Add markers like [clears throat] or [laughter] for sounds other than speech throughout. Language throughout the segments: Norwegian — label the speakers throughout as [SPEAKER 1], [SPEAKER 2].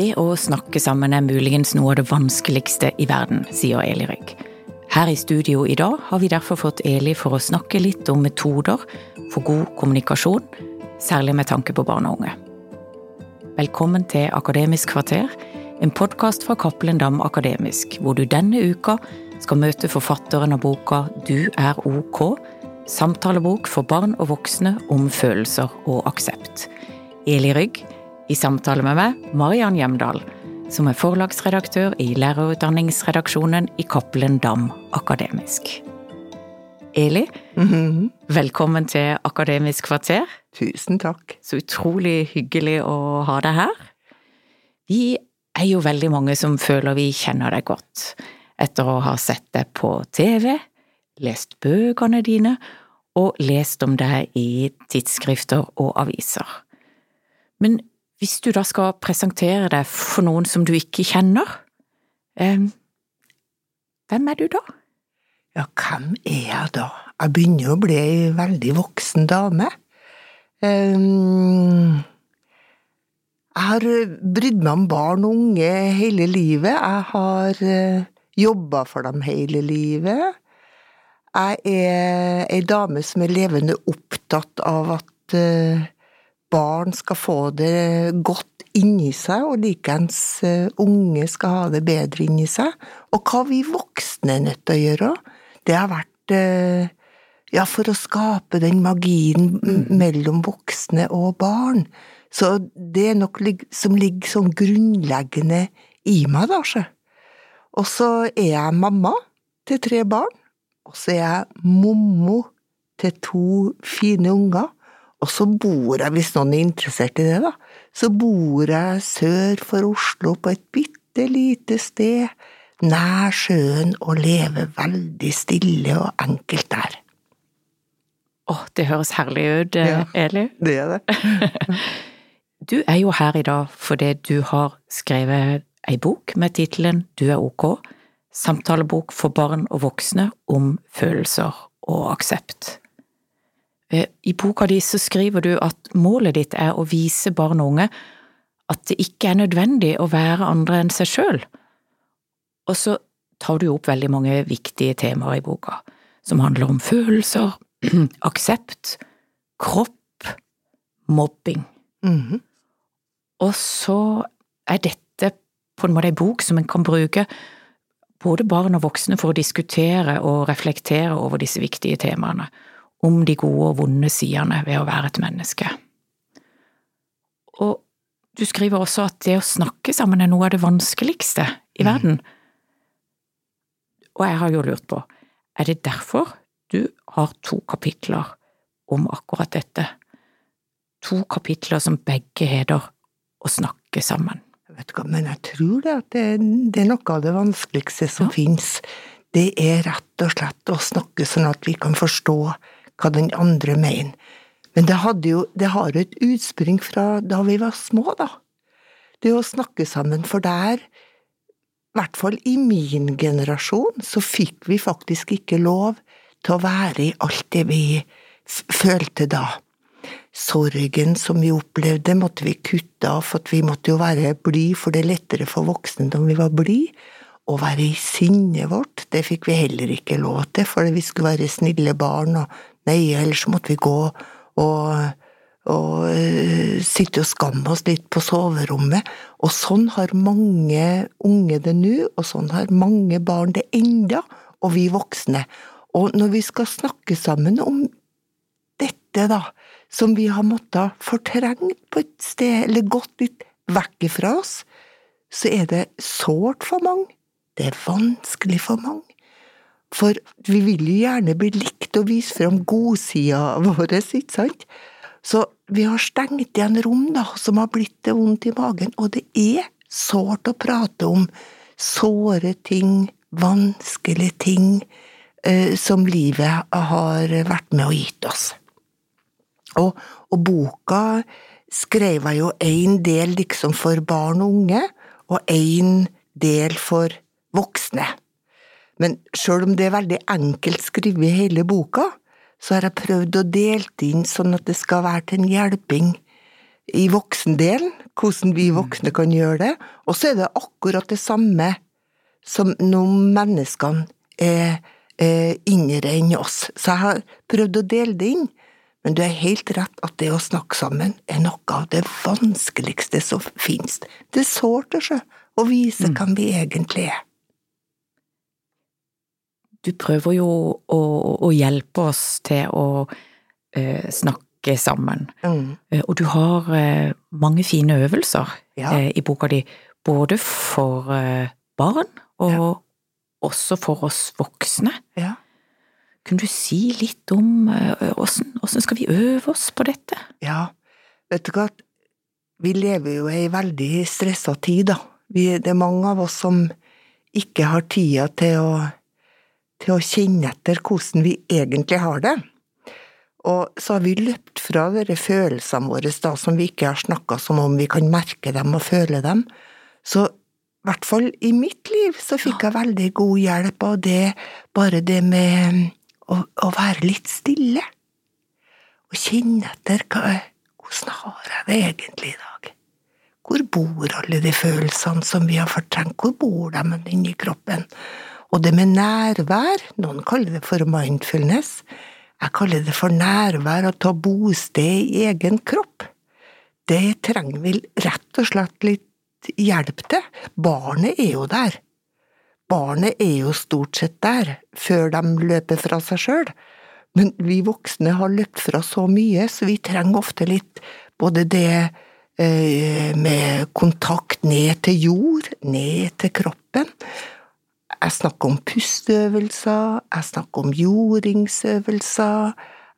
[SPEAKER 1] Det å snakke sammen er muligens noe av det vanskeligste i verden, sier Eli Rygg. Her i studio i dag har vi derfor fått Eli for å snakke litt om metoder for god kommunikasjon, særlig med tanke på barn og unge. Velkommen til Akademisk kvarter, en podkast fra Cappelen Dam Akademisk, hvor du denne uka skal møte forfatteren av boka Du er ok, samtalebok for barn og voksne om følelser og aksept. Eli Rygg i samtale med meg, Mariann Hjemdal, som er forlagsredaktør i lærerutdanningsredaksjonen i Cappelen Dam Akademisk. Eli, mm -hmm. velkommen til Akademisk kvarter.
[SPEAKER 2] Tusen takk.
[SPEAKER 1] Så utrolig hyggelig å ha deg her. Vi er jo veldig mange som føler vi kjenner deg godt, etter å ha sett deg på TV, lest bøkene dine og lest om deg i tidsskrifter og aviser. Men hvis du da skal presentere deg for noen som du ikke kjenner, eh, hvem er du da?
[SPEAKER 2] Ja, hvem er jeg da? Jeg begynner å bli ei veldig voksen dame. Um, jeg har brydd meg om barn og unge hele livet. Jeg har uh, jobba for dem hele livet. Jeg er ei dame som er levende opptatt av at uh, barn skal få det godt inni seg, og likeens eh, unge skal ha det bedre inni seg. Og hva vi voksne er nødt til å gjøre, det har vært eh, ja, for å skape den magien mellom voksne og barn. Så det er noe som ligger sånn grunnleggende i meg, da, sjø. Og så er jeg mamma til tre barn, og så er jeg mommo til to fine unger. Og så bor jeg, hvis noen er interessert i det, da, så bor jeg sør for Oslo på et bitte lite sted, nær sjøen, og lever veldig stille og enkelt der.
[SPEAKER 1] Å, oh, det høres herlig ut, eh, ja, Eli.
[SPEAKER 2] Det er det. [laughs]
[SPEAKER 1] du er jo her i dag fordi du har skrevet ei bok med tittelen Du er ok, samtalebok for barn og voksne om følelser og aksept. Eh, I boka di så skriver du at målet ditt er å vise barn og unge at det ikke er nødvendig å være andre enn seg sjøl. Og så tar du opp veldig mange viktige temaer i boka, som handler om følelser, [clears throat] aksept, kropp, mobbing. Mm -hmm. Og så er dette på en måte ei bok som en kan bruke både barn og voksne for å diskutere og reflektere over disse viktige temaene om de gode og vonde sidene ved å være et menneske. Og du skriver også at det å snakke sammen er noe av det vanskeligste i mm. verden. Og jeg har jo lurt på, er det derfor du har to kapitler om akkurat dette? To kapitler som begge heter Å snakke sammen.
[SPEAKER 2] Jeg vet ikke, men jeg tror det at det, det er noe av det vanskeligste som ja. fins. Det er rett og slett å snakke sånn at vi kan forstå hva den andre mener. Men det, jo, det har jo et utspring fra da vi var små, da. Det å snakke sammen, for der, i hvert fall i min generasjon, så fikk vi faktisk ikke lov til å være i alt det vi følte da. Sorgen som vi opplevde, måtte vi kutte av, for vi måtte jo være blid, for det er lettere for voksne når vi var blid. Å være i sinnet vårt, det fikk vi heller ikke lov til, for vi skulle være snille barn og Nei, ellers måtte vi gå og, og uh, sitte og skamme oss litt på soverommet. Og sånn har mange unge det nå, og sånn har mange barn det enda, og vi voksne. Og når vi skal snakke sammen om dette, da, som vi har måttet fortrengt på et sted, eller gått litt vekk ifra oss, så er det sårt for mange. Det er vanskelig for mange. For vi vil jo gjerne bli likt og vise fram godsida vår, ikke sant? Så vi har stengt igjen rom, da, som har blitt det vondt i magen, og det er sårt å prate om såre ting, vanskelige ting, eh, som livet har vært med og gitt oss. Og, og boka skrev jeg jo én del liksom for barn og unge, og én del for voksne. Men sjøl om det er veldig enkelt skrevet i hele boka, så har jeg prøvd å dele det inn sånn at det skal være til en hjelping i voksendelen, hvordan vi voksne kan gjøre det. Og så er det akkurat det samme som når menneskene er, er yngre enn oss. Så jeg har prøvd å dele det inn. Men du er helt rett at det å snakke sammen er noe av det vanskeligste som finnes. Det er sårt å vise mm. hvem vi egentlig er.
[SPEAKER 1] Du prøver jo å, å hjelpe oss til å uh, snakke sammen. Mm. Uh, og du har uh, mange fine øvelser ja. i boka di, både for barn og ja. også for oss voksne. Ja. Kunne du si litt om åssen skal vi øve oss på dette?
[SPEAKER 2] Ja, vet du hva, vi lever jo i ei veldig stressa tid, da. Vi, det er mange av oss som ikke har tida til å, til å kjenne etter hvordan vi egentlig har det. Og så har vi løpt fra de følelsene våre da, som vi ikke har snakka som om vi kan merke dem og føle dem. Så i hvert fall i mitt liv så fikk jeg veldig god hjelp av det, bare det med å, å være litt stille. Og kjenne etter hva, hvordan har jeg det egentlig i dag? Hvor bor alle de følelsene som vi har fortrengt, hvor bor de inni kroppen? Og det med nærvær, noen kaller det for mindfulness, jeg kaller det for nærvær å ta bosted i egen kropp. Det trenger vi rett og slett litt hjelp til. Barnet er jo der. Barnet er jo stort sett der, før de løper fra seg sjøl. Men vi voksne har løpt fra så mye, så vi trenger ofte litt både det Eh, med kontakt ned til jord, ned til kroppen. Jeg snakker om pusteøvelser, jeg snakker om jordingsøvelser,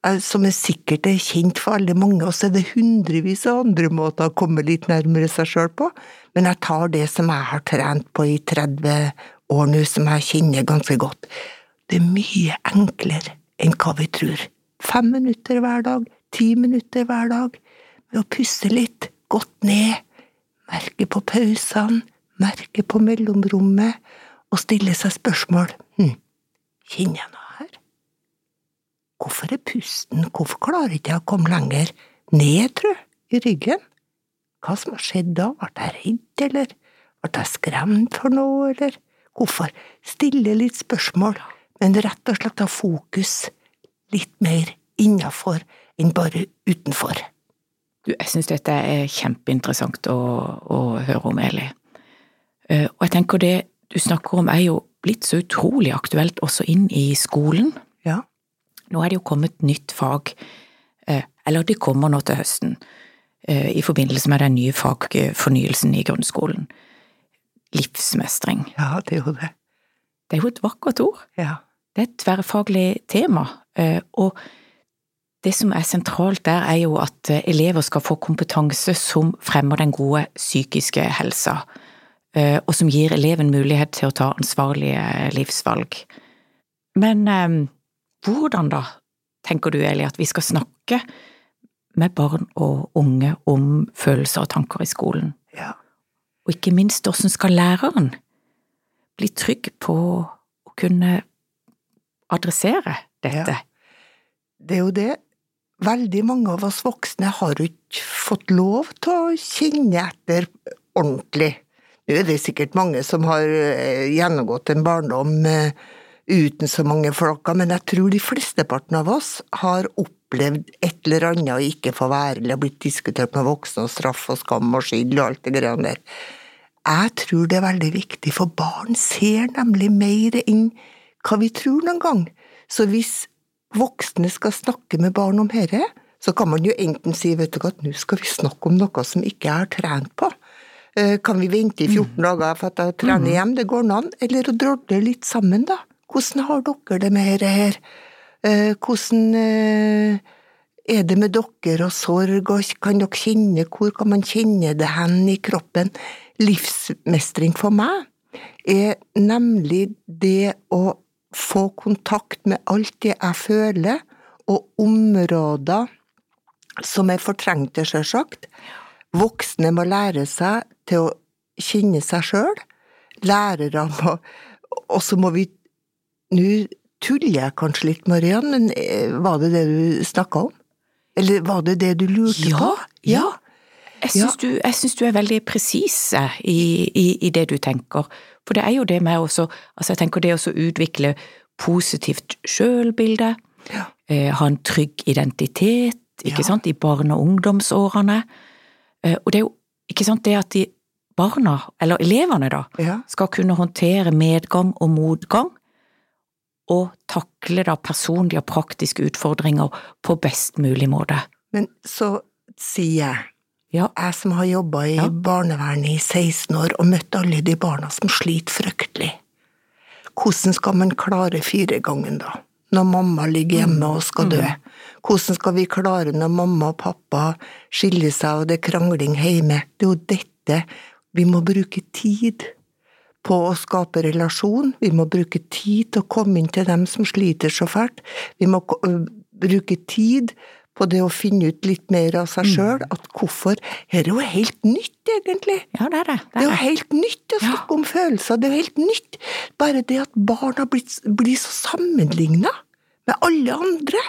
[SPEAKER 2] eh, som er sikkert er kjent for alle mange, og så er det hundrevis av andre måter å komme litt nærmere seg sjøl på, men jeg tar det som jeg har trent på i 30 år nå, som jeg kjenner ganske godt. Det er mye enklere enn hva vi tror. Fem minutter hver dag, ti minutter hver dag, med å puste litt, godt ned, merke på pausene, merke på mellomrommet, og stille seg spørsmål hm, kjenner jeg noe her? Hvorfor er pusten, hvorfor klarer ikke jeg å komme lenger ned, tru, i ryggen? Hva som har skjedd da, ble jeg redd, eller ble jeg skremt for noe, eller hvorfor? Stille litt spørsmål, men rett og slett ha fokus litt mer innafor enn bare utenfor.
[SPEAKER 1] Du, jeg syns dette er kjempeinteressant å, å, høre om, Eli. Uh, og jeg tenker det du snakker om er jo blitt så utrolig aktuelt også inn i skolen.
[SPEAKER 2] Ja.
[SPEAKER 1] Nå er det jo kommet nytt fag, uh, eller det kommer nå til høsten, uh, i forbindelse med den nye fagfornyelsen i grunnskolen. Livsmestring.
[SPEAKER 2] Ja, det er jo det.
[SPEAKER 1] Det er jo et vakkert ord.
[SPEAKER 2] Ja.
[SPEAKER 1] Det er et tverrfaglig tema, og det som er sentralt der, er jo at eh, elever skal få kompetanse som fremmer den gode psykiske helsa, eh, og som gir eleven mulighet til å ta ansvarlige livsvalg. Men eh, hvordan da, tenker du Eli, at vi skal snakke med barn og unge om følelser og tanker i skolen?
[SPEAKER 2] Ja.
[SPEAKER 1] Og ikke minst, hvordan skal læreren bli trygg på å kunne adressere dette? Ja.
[SPEAKER 2] Det er jo det veldig mange av oss voksne har jo ikke fått lov til å kjenne etter ordentlig. Nå er det sikkert mange som har eh, gjennomgått en barndom eh, uten så mange flokker, men jeg tror de flesteparten av oss har opplevd et eller annet å ikke få være, eller blitt diskutert med voksne, og straff og skam og skyld og alt det greiene der. Jeg tror det er veldig viktig, for barn ser nemlig mer enn hva vi tror noen gang. Så hvis voksne skal snakke med barn om dette, så kan man jo enten si vet du hva, nå skal vi snakke om noe som ikke jeg har trent på. Eh, kan vi vente i 14 mm. dager for at jeg trener mm. hjem? Det går an. Eller å drodle litt sammen, da. Hvordan har dere det med dette her? Eh, hvordan eh, er det med dere og sorg, og kan dere kjenne, hvor kan man kjenne det hen i kroppen? Livsmestring for meg er nemlig det å få kontakt med alt det jeg føler, og områder som er fortrengte, sjølsagt. Voksne må lære seg til å kjenne seg sjøl. Lærere må Og så må vi Nå tuller jeg kanskje litt, Mariann, men eh, var det det du snakka om? Eller var det det du lurte
[SPEAKER 1] ja,
[SPEAKER 2] på?
[SPEAKER 1] Ja. Jeg syns, du, du er veldig presis eh, i, i, i, det du tenker. For det er jo det med også Altså, jeg tenker det å utvikle positivt sjølbilde, ja. eh, ha en trygg identitet, ikke ja. sant, i barne- og ungdomsårene. Eh, og det er jo ikke sant det at de barna, eller elevene da, ja. skal kunne håndtere medgang og motgang, og takle da personlige og praktiske utfordringer på best mulig måte.
[SPEAKER 2] Men så sier jeg, ja. jeg som har jobba i ja. barnevernet i 16 år og møtt alle de barna som sliter fryktelig, hvordan skal man klare firegangen da? Når mamma ligger hjemme og skal dø. Mm. Hvordan skal vi klare når mamma og pappa skiller seg og det er krangling hjemme? Det er jo dette vi må bruke tid på å skape relasjon, vi må bruke tid til å komme inn til dem som sliter så fælt, vi må bruke tid på det å finne ut litt mer av seg sjøl, mm. at hvorfor Her er jo helt nytt, egentlig.
[SPEAKER 1] Ja, det er det.
[SPEAKER 2] Det er, det er jo helt nytt å snakke ja. om følelser, det er jo helt nytt. Bare det at barn har blitt, blir så sammenligna med alle andre.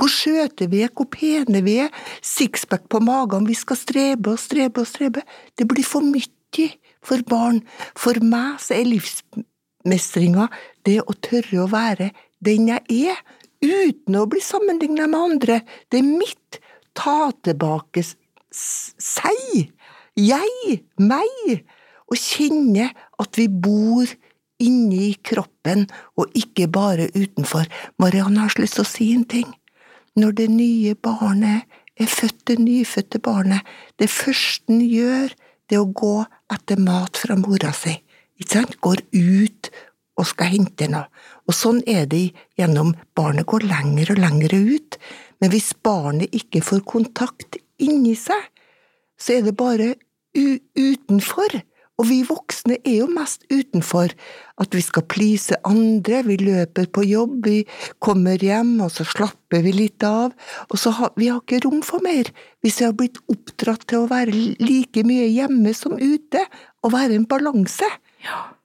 [SPEAKER 2] Hvor skjøte vi er, hvor pene vi er, sixpack på magen, vi skal strebe og strebe og strebe. Det blir for mye for barn. For meg så er livsmestringa det å tørre å være den jeg er, uten å bli sammenligna med andre. Det er mitt ta tilbake seg, jeg, meg, og kjenne at vi bor inni kroppen og ikke bare utenfor. Marianne har lyst til å si en ting. Når det nye barnet er født, det nyfødte barnet, det første den gjør, det er å gå etter mat fra mora si. Ikke sant? Går ut og skal hente noe. Og sånn er det gjennom Barnet går lenger og lenger ut, men hvis barnet ikke får kontakt inni seg, så er det bare utenfor. Og vi voksne er jo mest utenfor. At vi skal please andre, vi løper på jobb, vi kommer hjem, og så slapper vi litt av. Og så har vi har ikke rom for mer. Hvis vi har blitt oppdratt til å være like mye hjemme som ute, og være en balanse,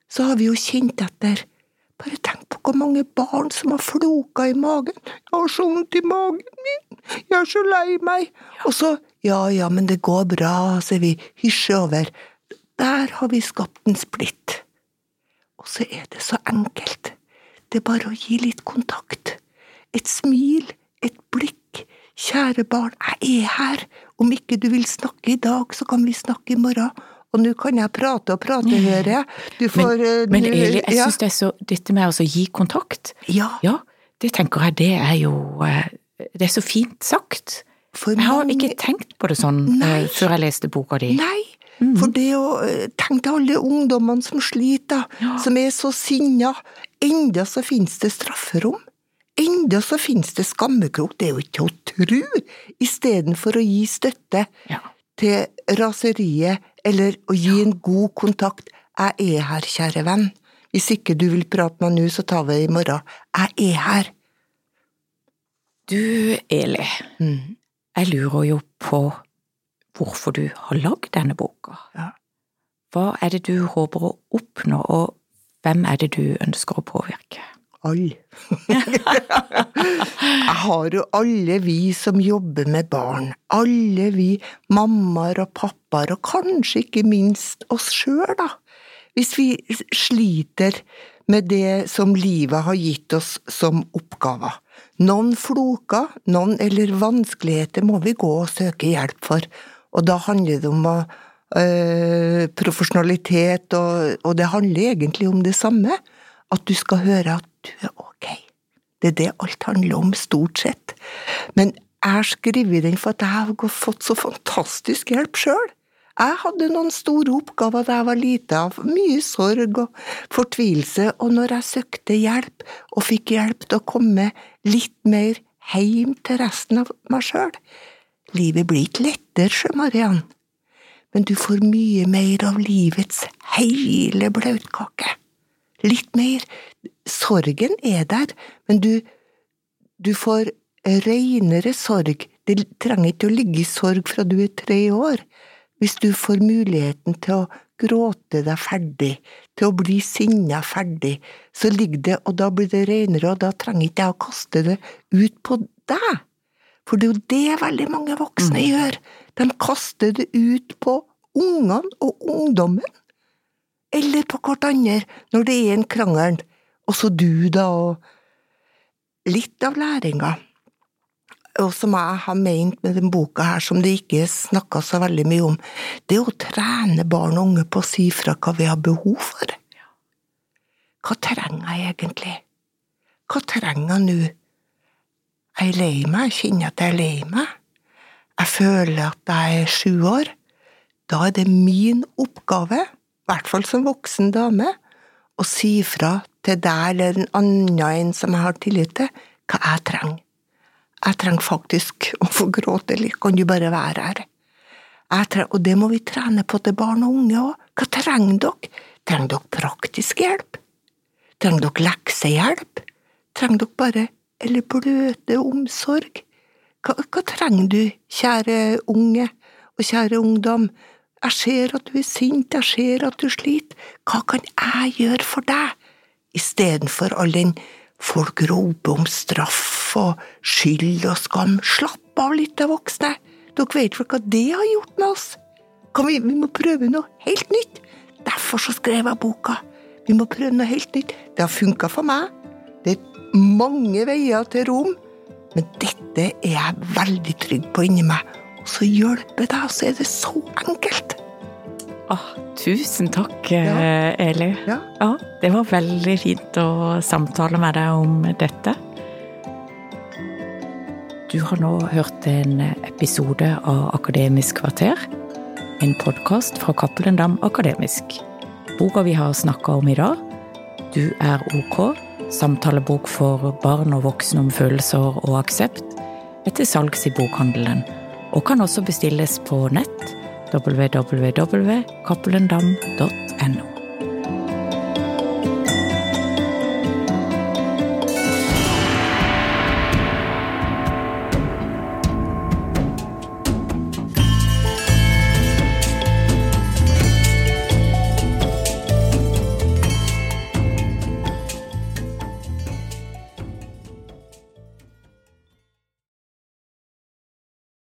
[SPEAKER 2] så har vi jo kjent etter. Bare tenk på hvor mange barn som har floka i magen. Jeg har så vondt i magen min, jeg er så lei meg. Og så, ja ja, men det går bra, sier vi hysjer over. Der har vi skapt en splitt. Og så er det så enkelt. Det er bare å gi litt kontakt. Et smil, et blikk. Kjære barn, jeg er her. Om ikke du vil snakke i dag, så kan vi snakke i morgen. Og nå kan jeg prate og prate, hører jeg. Du
[SPEAKER 1] får Men, eh, men Eli, jeg ja. syns det er så Dette med å gi kontakt,
[SPEAKER 2] ja.
[SPEAKER 1] ja. det tenker jeg, det er jo eh, Det er så fint sagt. For jeg har mange... ikke tenkt på det sånn eh, Nei. før jeg leste boka di.
[SPEAKER 2] Nei, Mm. For det å Tenk tenke til alle ungdommene som sliter, ja. som er så sinna. Enda så finnes det strafferom. Enda så finnes det skammekrok. Det er jo ikke å tru! Istedenfor å gi støtte ja. til raseriet, eller å gi en god kontakt. Jeg er her, kjære venn. Hvis ikke du vil prate med meg nå, så tar vi det i morgen. Jeg er her.
[SPEAKER 1] Du, Eli. Mm. Jeg lurer jo på hvorfor du har lagd denne boka. Ja. Hva er det du håper å oppnå, og hvem er det du ønsker å påvirke?
[SPEAKER 2] Alle. [laughs] Jeg har jo alle vi som jobber med barn, alle vi mammaer og pappaer, og kanskje ikke minst oss sjøl, da. Hvis vi sliter med det som livet har gitt oss som oppgaver. Noen floker, noen eller vanskeligheter må vi gå og søke hjelp for, og da handler det om øh, profesjonalitet, og, og, det handler egentlig om det samme. At du skal høre at du er ok. Det er det alt handler om, stort sett. Men jeg har skrevet den for at jeg har fått så fantastisk hjelp sjøl. Jeg hadde noen store oppgaver da jeg var lita, mye sorg og fortvilelse, og når jeg søkte hjelp, og fikk hjelp til å komme litt mer heim til resten av meg sjøl, Livet blir ikke lettere, sjø, Mariann, men du får mye mer av livets hele bløtkake. Litt mer. Sorgen er der, men du, du får reinere sorg. Det trenger ikke å ligge i sorg fra du er tre år. Hvis du får muligheten til å gråte deg ferdig, til å bli sinna ferdig, så ligger det, og da blir det renere, og da trenger ikke jeg å kaste det ut på deg. For det er jo det veldig mange voksne mm. gjør. De kaster det ut på ungene og ungdommen. Eller på hverandre når det er en krangel. Og så du, da, og Litt av læringa, og som jeg har ment med den boka her, som det ikke er snakka så veldig mye om, det er å trene barn og unge på å si fra hva vi har behov for. Hva trenger jeg egentlig? Hva trenger jeg nå? Jeg er lei meg, jeg kjenner at jeg er lei meg. Jeg føler at jeg er sju år. Da er det min oppgave, i hvert fall som voksen dame, å si fra til deg eller en annen en som jeg har tillit til, hva jeg trenger. Jeg trenger faktisk [laughs] å få gråte, eller kan du bare være her? Trenger, og det må vi trene på til barn og unge òg. Hva trenger dere? Trenger dere praktisk hjelp? Trenger dere leksehjelp? Trenger dere bare eller bløte omsorg? Hva, hva trenger du, kjære unge og kjære ungdom? Jeg ser at du er sint, jeg ser at du sliter, hva kan jeg gjøre for deg? Istedenfor all den folk roper om straff og skyld og skam. Slapp av litt, av voksne. Dere vet vel hva det har gjort med oss? Vi, vi, må prøve noe helt nytt. Derfor så skrev jeg boka. Vi må prøve noe helt nytt. Det har funka for meg. Det er mange veier til Rom, men dette er jeg veldig trygg på inni meg. Og så hjelper og så er det så enkelt.
[SPEAKER 1] Ah, tusen takk, ja. Eh, Eli. Ja. ja. Det var veldig fint å samtale med deg om dette. Du har nå hørt en episode av Akademisk kvarter. En podkast fra Cappelen Dam Akademisk. Boka vi har snakka om i dag, Du er ok, samtalebok for barn og voksne om følelser og aksept, er til salgs i bokhandelen, og kan også bestilles på nett www.cappelendam.no.